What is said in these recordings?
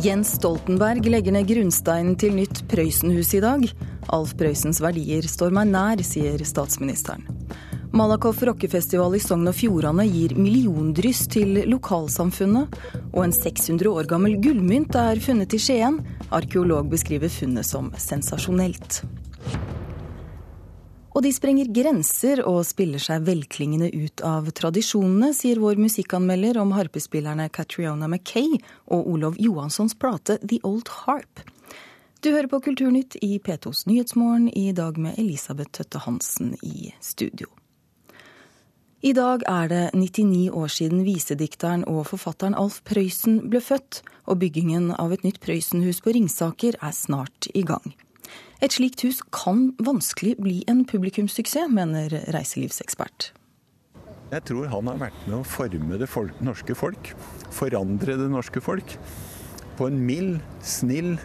Jens Stoltenberg legger ned grunnsteinen til nytt Prøysenhus i dag. Alf Prøysens verdier står meg nær, sier statsministeren. Malakoff rockefestival i Sogn og Fjordane gir milliondryss til lokalsamfunnet. Og en 600 år gammel gullmynt er funnet i Skien. Arkeolog beskriver funnet som sensasjonelt. Og de sprenger grenser og spiller seg velklingende ut av tradisjonene, sier vår musikkanmelder om harpespillerne Catriona Mackay og Olov Johanssons plate The Old Harp. Du hører på Kulturnytt i P2s Nyhetsmorgen, i dag med Elisabeth Tøtte Hansen i studio. I dag er det 99 år siden visedikteren og forfatteren Alf Prøysen ble født, og byggingen av et nytt Prøysenhus på Ringsaker er snart i gang. Et slikt hus kan vanskelig bli en publikumssuksess, mener reiselivsekspert. Jeg tror han har vært med å forme det norske folk. Forandre det norske folk. På en mild, snill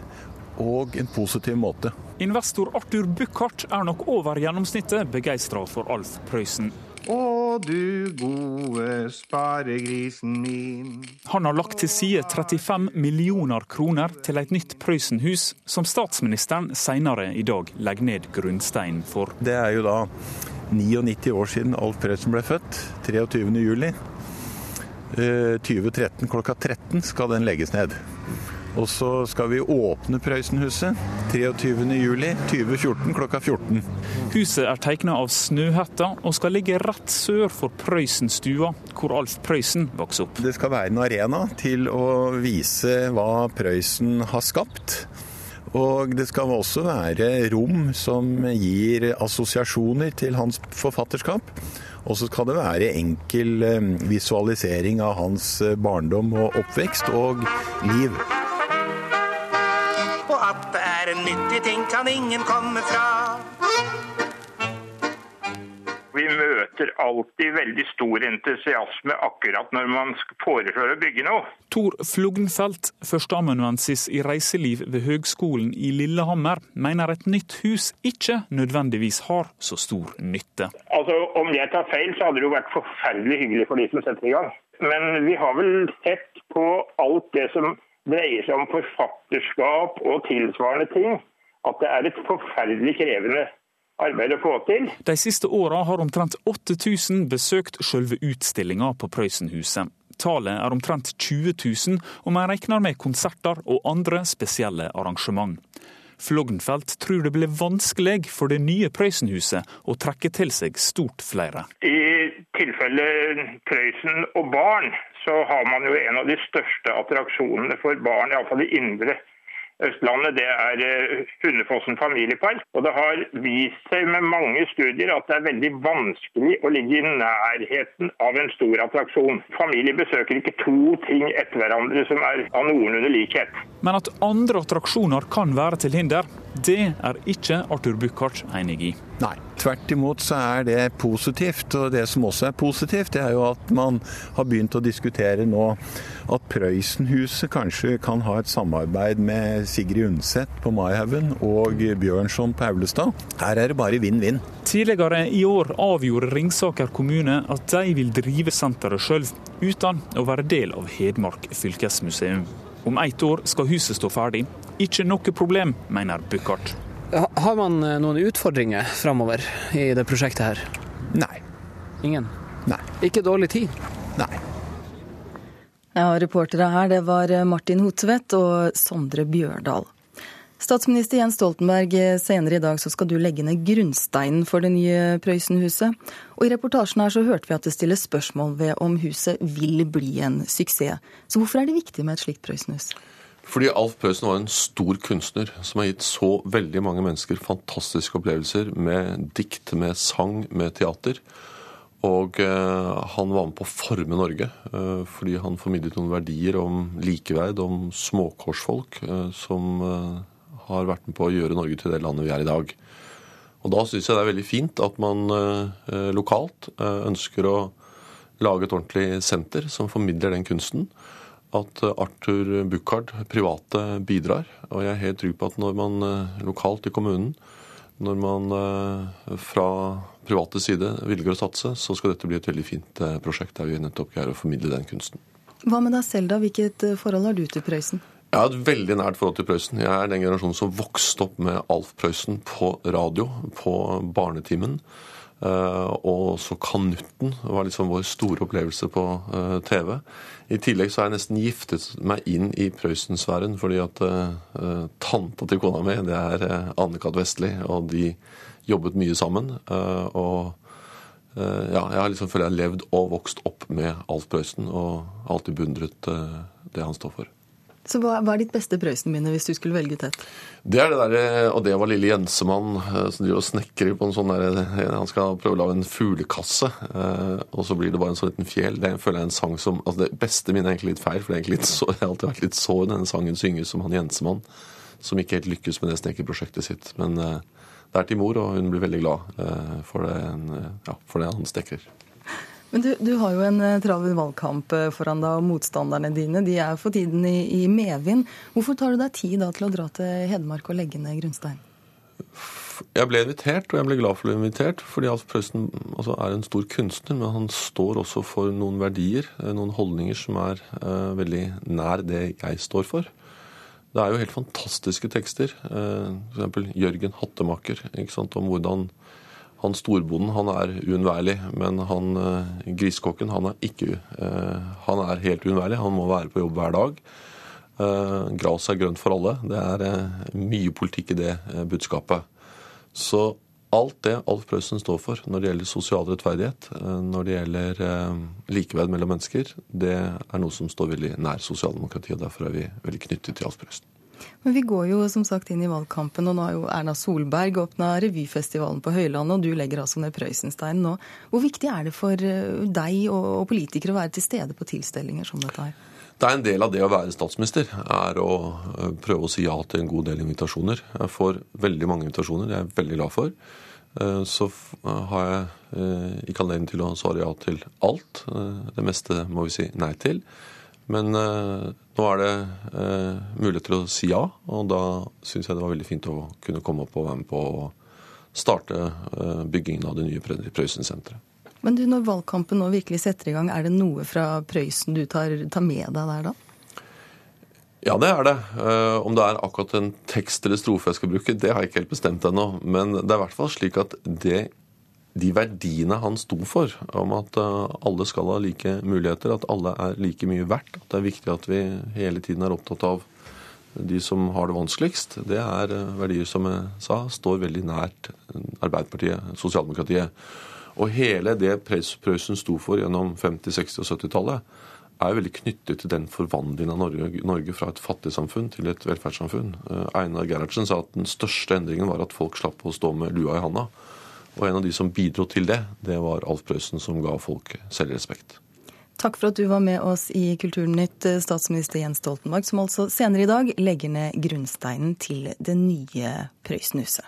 og en positiv måte. Investor Arthur Buchardt er nok over gjennomsnittet begeistra for Alf Prøysen. Å du gode sparegrisen min. Han har lagt til side 35 millioner kroner til et nytt Prøysenhus, som statsministeren senere i dag legger ned grunnsteinen for. Det er jo da 99 år siden Alf Prøysen ble født. 23. juli. 2013 eh, klokka 13 skal den legges ned. Og så skal vi åpne Prøysenhuset 23.07.2014 klokka 14. Huset er tegna av Snøhetta og skal ligge rett sør for Prøysenstua, hvor Alf Prøysen vokste opp. Det skal være en arena til å vise hva Prøysen har skapt. Og det skal også være rom som gir assosiasjoner til hans forfatterskap. Og så skal det være enkel eh, visualisering av hans eh, barndom og oppvekst og liv er en nyttig ting, kan ingen komme fra. Vi møter alltid veldig stor entusiasme akkurat når man foreslår å bygge noe. Tor Fluggenfeldt, førsteamanuensis i reiseliv ved Høgskolen i Lillehammer, mener et nytt hus ikke nødvendigvis har så stor nytte. Altså, Om jeg tar feil, så hadde det jo vært forferdelig hyggelig for de som setter i gang. Men vi har vel sett på alt det som dreier seg om forfatterskap og tilsvarende ting, at det er et forferdelig krevende arbeid å få til. De siste åra har omtrent 8000 besøkt selve utstillinga på Prøysenhuset. Tallet er omtrent 20 000, og man regner med konserter og andre spesielle arrangement. Floggenfeldt tror det blir vanskelig for det nye Prøysenhuset å trekke til seg stort flere. I tilfelle Prøysen og barn, så har man jo en av de største attraksjonene for barn, iallfall i indre Østlandet, det er eh, Hundefossen familiepark. Og det har vist seg med mange studier at det er veldig vanskelig å ligge i nærheten av en stor attraksjon. Familie besøker ikke to ting etter hverandre som er av noenlunde likhet. Men at andre attraksjoner kan være til hinder, det er ikke Arthur Buchardt enig i. Nei. Tvert imot så er det positivt. Og det som også er positivt, det er jo at man har begynt å diskutere nå at Prøysenhuset kanskje kan ha et samarbeid med Sigrid Undset på Maihaugen og Bjørnson på Aulestad. Her er det bare vinn-vinn. Tidligere i år avgjorde Ringsaker kommune at de vil drive senteret sjøl, uten å være del av Hedmark fylkesmuseum. Om ett år skal huset stå ferdig. Ikke noe problem, mener Buchardt. Har man eh, noen utfordringer framover i det prosjektet her? Nei. Ingen? Nei. Ikke dårlig tid? Nei. Ja, Reportere her det var eh, Martin Hotvedt og Sondre Bjørdal. Statsminister Jens Stoltenberg, eh, senere i dag så skal du legge ned grunnsteinen for det nye Prøysenhuset. Og I reportasjen her så hørte vi at det stilles spørsmål ved om huset vil bli en suksess. Så hvorfor er det viktig med et slikt Prøysenhus? Fordi Alf Prøysen var en stor kunstner som har gitt så veldig mange mennesker fantastiske opplevelser med dikt, med sang, med teater. Og eh, han var med på å forme Norge eh, fordi han formidlet noen verdier om likeverd, om småkorsfolk, eh, som eh, har vært med på å gjøre Norge til det landet vi er i dag. Og Da syns jeg det er veldig fint at man eh, lokalt eh, ønsker å lage et ordentlig senter som formidler den kunsten at Arthur Buchardt, private, bidrar. Og jeg er helt trygg på at når man eh, lokalt i kommunen, når man eh, fra private side velger å satse, så skal dette bli et veldig fint eh, prosjekt der vi nettopp greier å formidle den kunsten. Hva med deg selv, da? Hvilket forhold har du til Prøysen? Jeg har et veldig nært forhold til Prøysen. Jeg er den generasjonen som vokste opp med Alf Prøysen på radio, på Barnetimen. Uh, og også Kanutten var liksom vår store opplevelse på uh, TV. I tillegg så har jeg nesten giftet meg inn i Prøysen-sfæren, fordi at uh, tanta til kona mi det er Anne-Kat. Vestli, og de jobbet mye sammen. og ja, jeg har liksom føler jeg har levd og vokst opp med Alf Prøysen og alltid beundret det han står for. Så hva, er ditt beste Prøysen-minne hvis du skulle velge ut et? Det er det derre Og det var lille Jensemann eh, som driver og snekrer på en sånn derre eh, Han skal prøve å lage en fuglekasse, eh, og så blir det bare en sånn liten fjell. Det føler jeg er en sang som Altså det beste minnet er egentlig litt feil, for det er egentlig litt så, jeg har alltid vært litt sår denne sangen synges som han Jensemann, som ikke helt lykkes med det snekkerprosjektet sitt. Men det er til mor, og hun blir veldig glad for det, ja, for det han snekrer. Men du, du, har jo en uh, travel valgkamp uh, foran deg, og motstanderne dine de er for tiden i, i medvind. Hvorfor tar du deg tid da til å dra til Hedmark og legge ned grunnstein? Jeg ble invitert, og jeg ble glad for å bli invitert. Fordi Alf Prøysen altså, er en stor kunstner, men han står også for noen verdier, eh, noen holdninger som er uh, veldig nær det jeg står for. Det er jo helt fantastiske tekster. Uh, F.eks. Jørgen Hattemaker om hvordan han storbonden han er uunnværlig, men han eh, griskokken han er ikke eh, Han er helt uunnværlig. Han må være på jobb hver dag. Eh, gras er grønt for alle. Det er mye politikk i det budskapet. Så alt det Alf Prøysen står for når det gjelder sosial rettferdighet, når det gjelder likeverd mellom mennesker, det er noe som står veldig nær sosialdemokratiet. og Derfor er vi veldig knyttet til Alf Prøysen. Men vi går jo som sagt inn i valgkampen, og nå har jo Erna Solberg åpna revyfestivalen på Høylandet, og du legger altså ned Prøysensteinen nå. Hvor viktig er det for eh, deg og politikere å være til stede på tilstelninger som dette her? Det er en del av det å være statsminister, er å eh, prøve å si ja til en god del invitasjoner. Jeg får veldig mange invitasjoner, det er jeg veldig glad for. Eh, så har jeg ikke anledning til å svare ja til alt. Det meste må vi si nei til. Men eh, nå er det eh, mulighet til å si ja, og da syns jeg det var veldig fint å kunne komme opp og være med på å starte eh, byggingen av det nye Prøysen-senteret. Men du, når valgkampen nå virkelig setter i gang, er det noe fra Prøysen du tar, tar med deg der da? Ja, det er det. Om det er akkurat en tekst eller strofe jeg skal bruke, det har jeg ikke helt bestemt ennå. Men det er i hvert fall slik at det de verdiene han sto for, om at eh, alle skal ha like muligheter, at alle er like mye verdt, at det er viktig at vi hele tiden er opptatt av de som har det vanskeligst, det er eh, verdier som jeg sa, står veldig nært Arbeiderpartiet, sosialdemokratiet. Og hele det Prøysen sto for gjennom 50-, 60- og 70-tallet, er veldig knyttet til den forvandlingen av Norge, Norge fra et fattigsamfunn til et velferdssamfunn. Eh, Einar Gerhardsen sa at den største endringen var at folk slapp å stå med lua i handa. Og en av de som bidro til det, det var Alf Prøysen, som ga folk selvrespekt. Takk for at du var med oss i Kulturnytt, statsminister Jens Stoltenberg, som altså senere i dag legger ned grunnsteinen til det nye Prøysenhuset.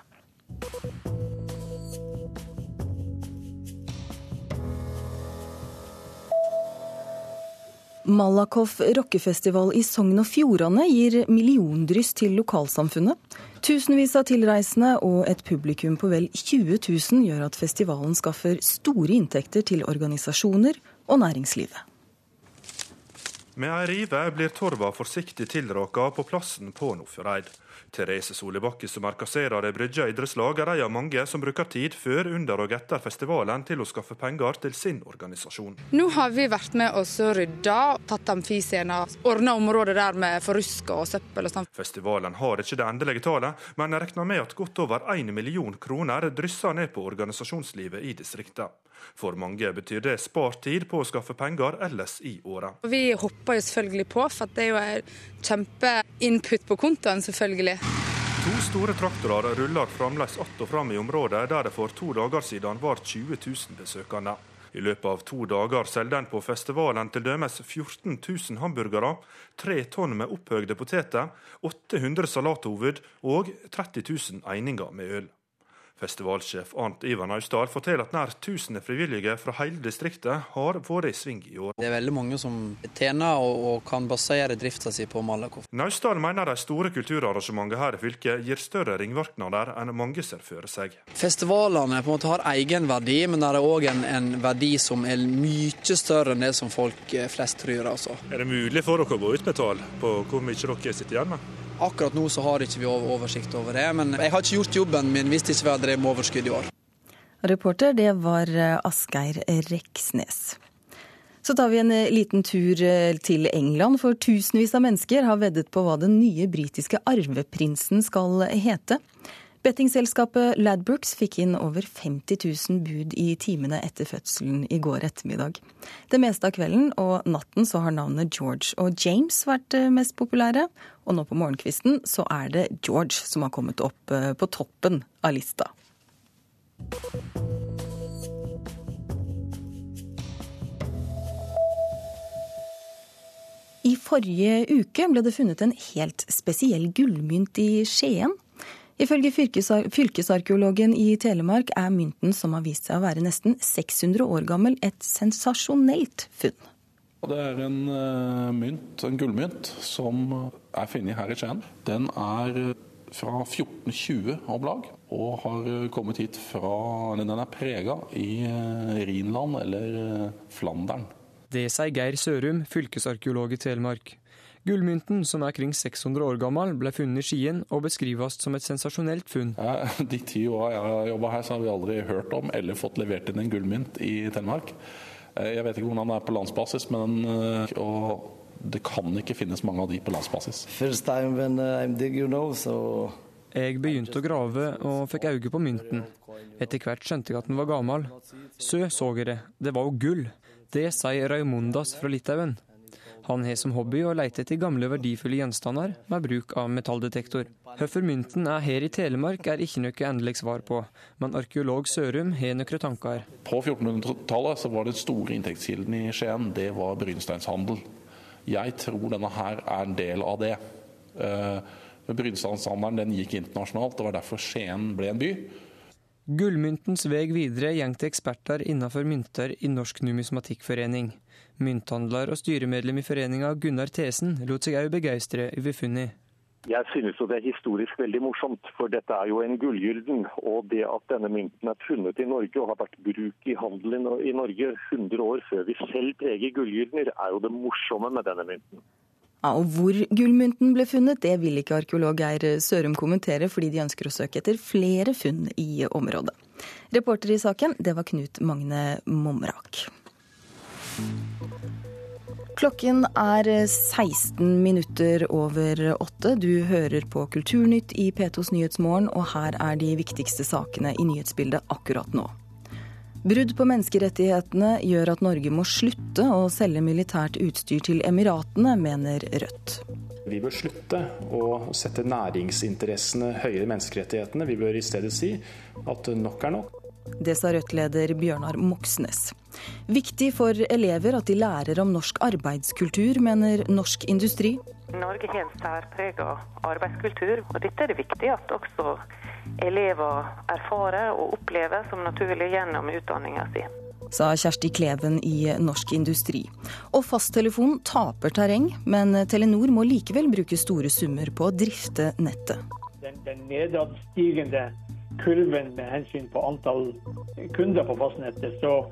Malakoff rockefestival i Sogn og Fjordane gir milliondryss til lokalsamfunnet. Tusenvis av tilreisende og et publikum på vel 20 000 gjør at festivalen skaffer store inntekter til organisasjoner og næringslivet. Med ei rive blir torva forsiktig tilråka på plassen på Nordfjordeid. Therese Solibakke, som er kasserer i Brygja idrettslag, er en av mange som bruker tid før, under og etter festivalen til å skaffe penger til sin organisasjon. Nå har vi vært med oss og rydda, tatt amfiscener, ordna området der med forruska og søppel og sånn. Festivalen har ikke det endelige tallet, men regner med at godt over 1 million kroner drysser ned på organisasjonslivet i distriktet. For mange betyr det spart tid på å skaffe penger ellers i året. Vi hopper jo selvfølgelig på, for det er jo kjempeinput på kontoen, selvfølgelig. To store traktorer ruller fremdeles att og fram i området der det for to dager siden var 20 000 besøkende. I løpet av to dager selger en på festivalen til dømes 14 000 hamburgere, tre tonn med opphøgde poteter, 800 salathoved og 30 000 eininger med øl. Festivalsjef Arnt Ivar Naustdal forteller at nær 1000 frivillige fra hele distriktet har vært i sving i år. Det er veldig mange som tjener og, og kan basere drifta si på Malakoff. Naustdal mener de store kulturarrangementene her i fylket gir større ringvirkninger enn mange ser for seg. Festivalene på en måte har egenverdi, men det er òg en, en, verdi som er mye større enn det som folk eh, flest tror. Altså. Er det mulig for dere å gå ut med tall på hvor mye dere sitter igjen med? Akkurat nå så har ikke vi oversikt over det, men jeg har ikke gjort jobben min hvis ikke vi hadde drevet med overskudd i år. Reporter det var eh, Asgeir Reksnes. Så tar vi en eh, liten tur eh, til England, for tusenvis av mennesker har veddet på hva den nye britiske arveprinsen skal hete. Bettingselskapet Ladbrokes fikk inn over 50 000 bud i timene etter fødselen i går ettermiddag. Det meste av kvelden og natten så har navnet George og James vært eh, mest populære, og nå på morgenkvisten så er det George som har kommet opp eh, på toppen av lista. I forrige uke ble det funnet en helt spesiell gullmynt i Skien. Ifølge fylkesarkeologen i Telemark er mynten som har vist seg å være nesten 600 år gammel, et sensasjonelt funn. Det er en uh, mynt, en gullmynt som er funnet her i Skien. Den er fra 1420 om lag, og har kommet hit fra eller Den er prega i Rhinland eller Flandern. Det sier Geir Sørum, fylkesarkeolog i Telemark. Gullmynten, som er kring 600 år gammel, ble funnet i Skien og beskrives som et sensasjonelt funn. Ja, de ti åra jeg har jobba her, så har vi aldri hørt om eller fått levert inn en gullmynt i Telemark. Eh, jeg vet ikke hvordan det er på landsbasis, men eh, det kan ikke finnes mange av de på landsbasis. Jeg begynte å grave og fikk øye på mynten. Etter hvert skjønte jeg at den var gammel. Så så jeg det, det var jo gull. Det sier Raimundas fra Litauen. Han har som hobby å leite etter gamle verdifulle gjenstander med bruk av metalldetektor. Hvorfor mynten er her i Telemark er ikke noe endelig svar på, men arkeolog Sørum har noen tanker. På 1400-tallet var den store inntektskilden i Skien det var brynsteinshandel. Jeg tror denne her er en del av det. Uh, Brynsteinshandelen gikk internasjonalt, det var derfor Skien ble en by. Gullmyntens vei videre går til eksperter innenfor mynter i Norsk numismatikkforening. Mynthandler og styremedlem i foreninga Gunnar Thesen lot seg òg begeistre over funnet. Jeg synes jo det er historisk veldig morsomt, for dette er jo en gullgylden. Og det at denne mynten er funnet i Norge og har vært bruk i handelen i Norge 100 år før vi selv preger gullgyldener, er jo det morsomme med denne mynten. Ja, og Hvor gullmynten ble funnet, det vil ikke arkeolog Geir Sørum kommentere, fordi de ønsker å søke etter flere funn i området. Reporter i saken, det var Knut Magne Momrak. Klokken er 16 minutter over åtte. Du hører på Kulturnytt i P2s Nyhetsmorgen, og her er de viktigste sakene i nyhetsbildet akkurat nå. Brudd på menneskerettighetene gjør at Norge må slutte å selge militært utstyr til Emiratene, mener Rødt. Vi bør slutte å sette næringsinteressene høyere enn menneskerettighetene. Vi bør i stedet si at nok er nok. Det sa Rødt-leder Bjørnar Moxnes. Viktig for elever at de lærer om norsk arbeidskultur, mener Norsk Industri. Norge har en særprega arbeidskultur, og dette er det viktig at også elever erfarer og opplever som naturlig gjennom utdanninga si. Sa Kjersti Kleven i Norsk Industri. Og fasttelefon taper terreng, men Telenor må likevel bruke store summer på å drifte nettet. Den, den nedadstigende kurven med hensyn på antall kunder på fastnettet, så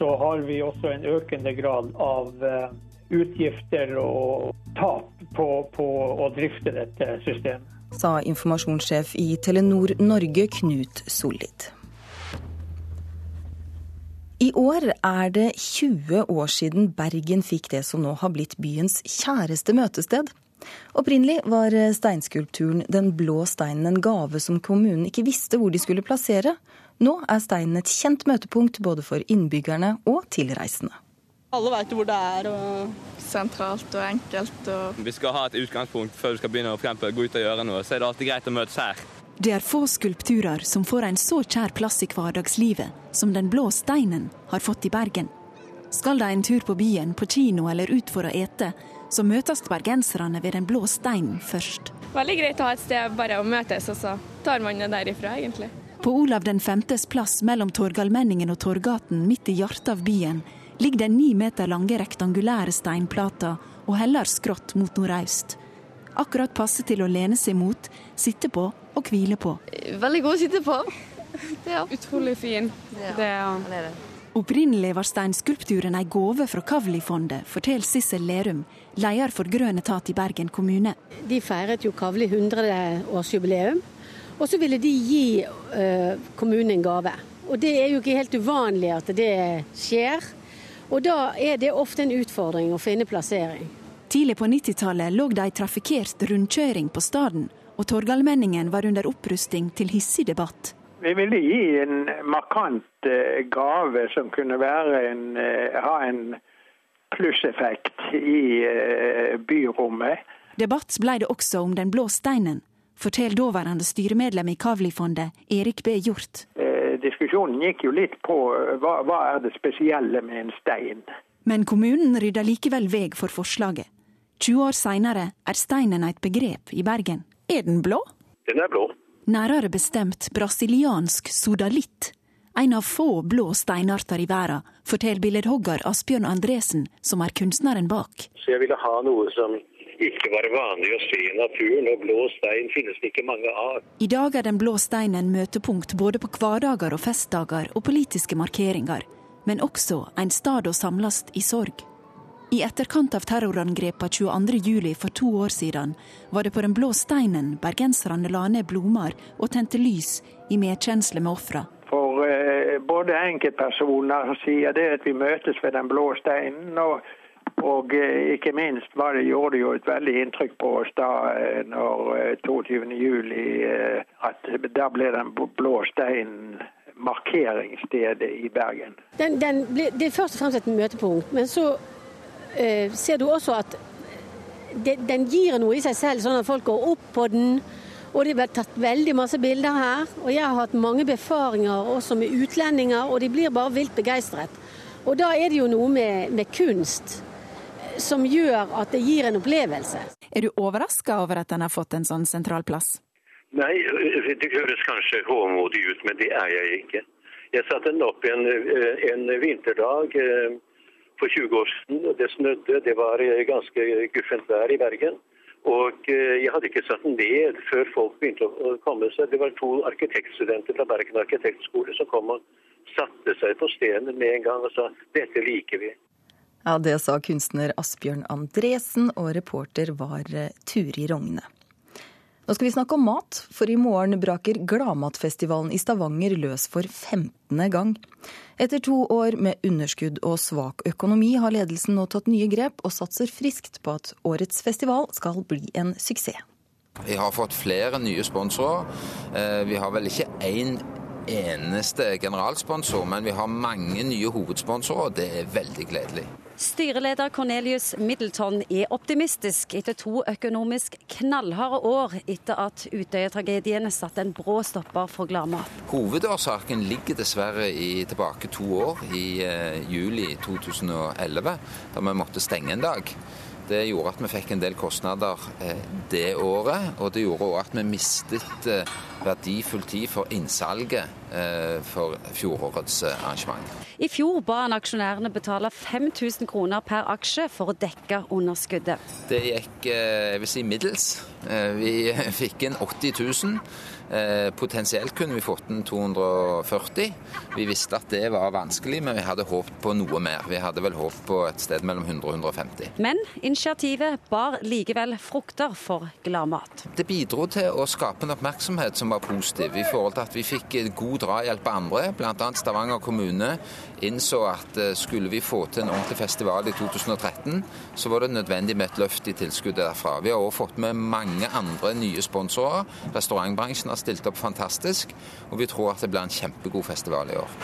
så har vi også en økende grad av eh, utgifter og tap på, på å drifte dette systemet. Sa informasjonssjef i Telenor Norge, Knut Sollid. I år er det 20 år siden Bergen fikk det som nå har blitt byens kjæreste møtested. Opprinnelig var steinskulpturen Den blå steinen en gave som kommunen ikke visste hvor de skulle plassere, nå er steinen et kjent møtepunkt både for innbyggerne og tilreisende. Alle vet hvor det er, og sentralt og enkelt. Og Vi skal ha et utgangspunkt før du skal begynne å frempå, gå ut og gjøre noe. Så er det alltid greit å møtes her. Det er få skulpturer som får en så kjær plass i hverdagslivet som Den blå steinen har fått i Bergen. Skal de en tur på byen, på kino eller ut for å ete, så møtes bergenserne ved Den blå steinen først. Veldig greit å ha et sted bare å møtes, og så tar man det derifra, egentlig. På Olav den femtes plass mellom Torgallmenningen og Torgaten, midt i hjertet av byen, ligger den ni meter lange rektangulære steinplata og heller skrått mot nordøst. Akkurat passe til å lene seg mot, sitte på og hvile på. Veldig god å sitte på. Ja. Utrolig fin. Ja, det er er det. Opprinnelig var steinskulpturen ei gave fra Kavli-fondet, forteller Sissel Lerum, leder for Grønn etat i Bergen kommune. De feiret jo Kavli 100-årsjubileum, og så ville de gi uh, kommunen en gave. Og det er jo ikke helt uvanlig at det skjer. Og da er det ofte en utfordring å finne plassering. Tidlig på 90-tallet lå det ei trafikkert rundkjøring på staden, og Torgallmenningen var under opprusting til hissig debatt. Vi ville gi en markant uh, gave som kunne en, uh, ha en plusseffekt i uh, byrommet. Debatt ble det også om den blå steinen, forteller daværende styremedlem i Kavli-fondet, Erik B. Hjort. Eh, diskusjonen gikk jo litt på eh, hva, hva er det spesielle med en stein. Men kommunen rydda likevel vei for forslaget. 20 år seinere er steinen et begrep i Bergen. Er den blå? Den er blå. Nærere bestemt brasiliansk sodalitt. En av få blå steinarter i verden, forteller billedhogger Asbjørn Andresen, som er kunstneren bak. Så jeg ville ha noe som ikke var vanlig å se i naturen, og blå stein finnes det ikke mange av. I dag er den blå steinen møtepunkt både på hverdager og festdager og politiske markeringer, men også en stad å samles i sorg. I etterkant av terrorangrepene 22.07 for to år siden var det på den blå steinen bergenserne la ned blomster og tente lys i medkjensle med ofra. For eh, både enkeltpersoner sier det at vi møtes ved den blå steinen, og og eh, ikke minst var det, gjorde det jo et veldig inntrykk på oss da eh, når 22. Eh, juli at da ble den blå steinen markeringsstedet i Bergen. Den, den ble, det er først og fremst et møtepunkt, men så ser du også at det, den gir noe i seg selv, sånn at folk går opp på den. Og det blir tatt veldig masse bilder her. Og jeg har hatt mange befaringer også med utlendinger, og de blir bare vilt begeistret. Og da er det jo noe med, med kunst som gjør at det gir en opplevelse. Er du overraska over at den har fått en sånn sentral plass? Nei, det høres kanskje håmodig ut, men det er jeg ikke. Jeg satte den opp en, en vinterdag eh, for 20 år siden. Det snødde, det var eh, ganske guffent vær i Bergen. Og eh, jeg hadde ikke satt den ned før folk begynte å komme seg. Det var to arkitektstudenter fra Bergen arkitektskole som kom og satte seg på stenen med en gang og sa dette liker vi. Ja, Det sa kunstner Asbjørn Andresen, og reporter var eh, Turi Rogne. Nå skal vi snakke om mat, for i morgen braker Gladmatfestivalen i Stavanger løs for 15. gang. Etter to år med underskudd og svak økonomi har ledelsen nå tatt nye grep, og satser friskt på at årets festival skal bli en suksess. Vi har fått flere nye sponsorer. Eh, vi har vel ikke én eneste generalsponsor, men vi har mange nye hovedsponsorer, og det er veldig gledelig. Styreleder Cornelius Middleton er optimistisk etter to økonomisk knallharde år etter at Utøya-tragedien satte en brå stopper for gladmat. Hovedårsaken ligger dessverre i tilbake to år, i uh, juli 2011, da vi måtte stenge en dag. Det gjorde at vi fikk en del kostnader uh, det året, og det gjorde òg at vi mistet uh, verdifull tid for innsalget eh, for fjorårets eh, arrangement. I fjor ba han aksjonærene betale 5000 kroner per aksje for å dekke underskuddet. Det gikk eh, jeg vil si middels. Vi fikk inn 80 000. Eh, potensielt kunne vi fått den 240. Vi visste at det var vanskelig, men vi hadde håpet på noe mer. Vi hadde vel håpet på et sted mellom 100 og 150. Men initiativet bar likevel frukter for gladmat. Det bidro til å skape en oppmerksomhet som var positiv, i forhold til at vi fikk god drahjelp av andre. Bl.a. Stavanger kommune innså at eh, skulle vi få til en ordentlig festival i 2013, så var det nødvendig med et løft i tilskuddet derfra. Vi har også fått med mange andre nye sponsorer. Restaurantbransjen har stilt opp fantastisk, og vi tror at det blir en kjempegod festival i år.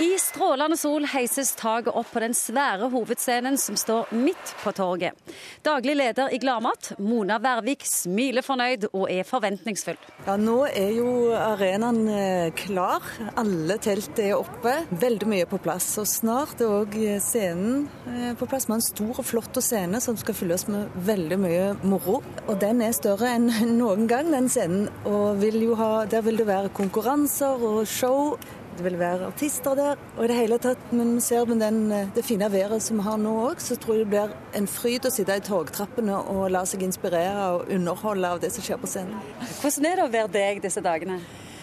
I strålende sol heises taket opp på den svære hovedscenen som står midt på torget. Daglig leder i Gladmat, Mona Værvik, smiler fornøyd og er forventningsfull. Ja, Nå er jo arenaen eh, klar. Alle telt er oppe. Veldig mye på plass. Og snart er òg scenen eh, på plass. Har en stor og flott scene som skal fylles med veldig mye moro. Og den er større enn noen gang, den scenen. Og vil ha, der vil det være konkurranser og show det vil være artister der. Og i det hele tatt, men vi ser med den, eh, det fine været som vi har nå òg, så tror jeg det blir en fryd å sitte i togtrappene og la seg inspirere og underholde av det som skjer på scenen. Hvordan er det å være deg disse dagene?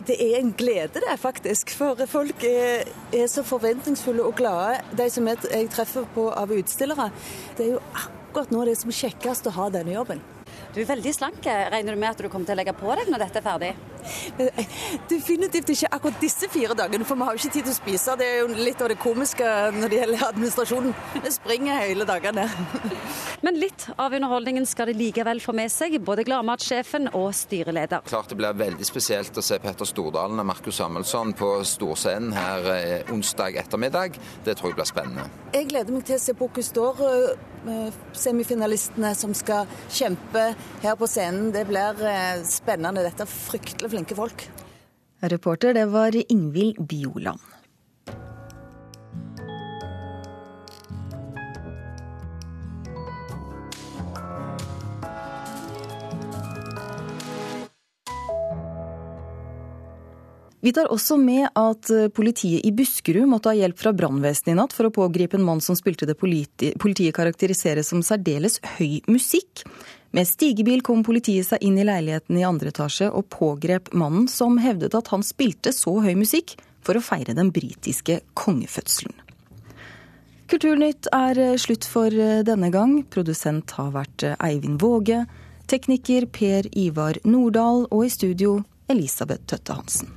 Det er en glede, det, faktisk. For folk er, er så forventningsfulle og glade, de som jeg treffer på av utstillere. Det er jo akkurat nå det som er kjekkest å ha denne jobben. Du er veldig slank. Regner du med at du kommer til å legge på deg når dette er ferdig? Definitivt ikke akkurat disse fire dagene, for vi har jo ikke tid til å spise. Det er jo litt av det komiske når det gjelder administrasjonen. Vi springer hele dagene. Men litt av underholdningen skal de likevel få med seg, både gladmatsjefen og styreleder. Klart det blir veldig spesielt å se Petter Stordalen og Markus Samuelsson på storscenen her eh, onsdag ettermiddag. Det tror jeg blir spennende. Jeg gleder meg til å se Bocuse d'Or eh, semifinalistene som skal kjempe her på scenen. Det blir eh, spennende. Dette er fryktelig flinke folk. Reporter det var Ingvild Bioland. Vi tar også med at politiet i Buskerud måtte ha hjelp fra brannvesenet i natt for å pågripe en mann som spilte det politi politiet karakteriserer som særdeles høy musikk. Med stigebil kom politiet seg inn i leiligheten i andre etasje og pågrep mannen som hevdet at han spilte så høy musikk for å feire den britiske kongefødselen. Kulturnytt er slutt for denne gang. Produsent har vært Eivind Våge. Tekniker Per Ivar Nordahl. Og i studio Elisabeth Tøtte Hansen.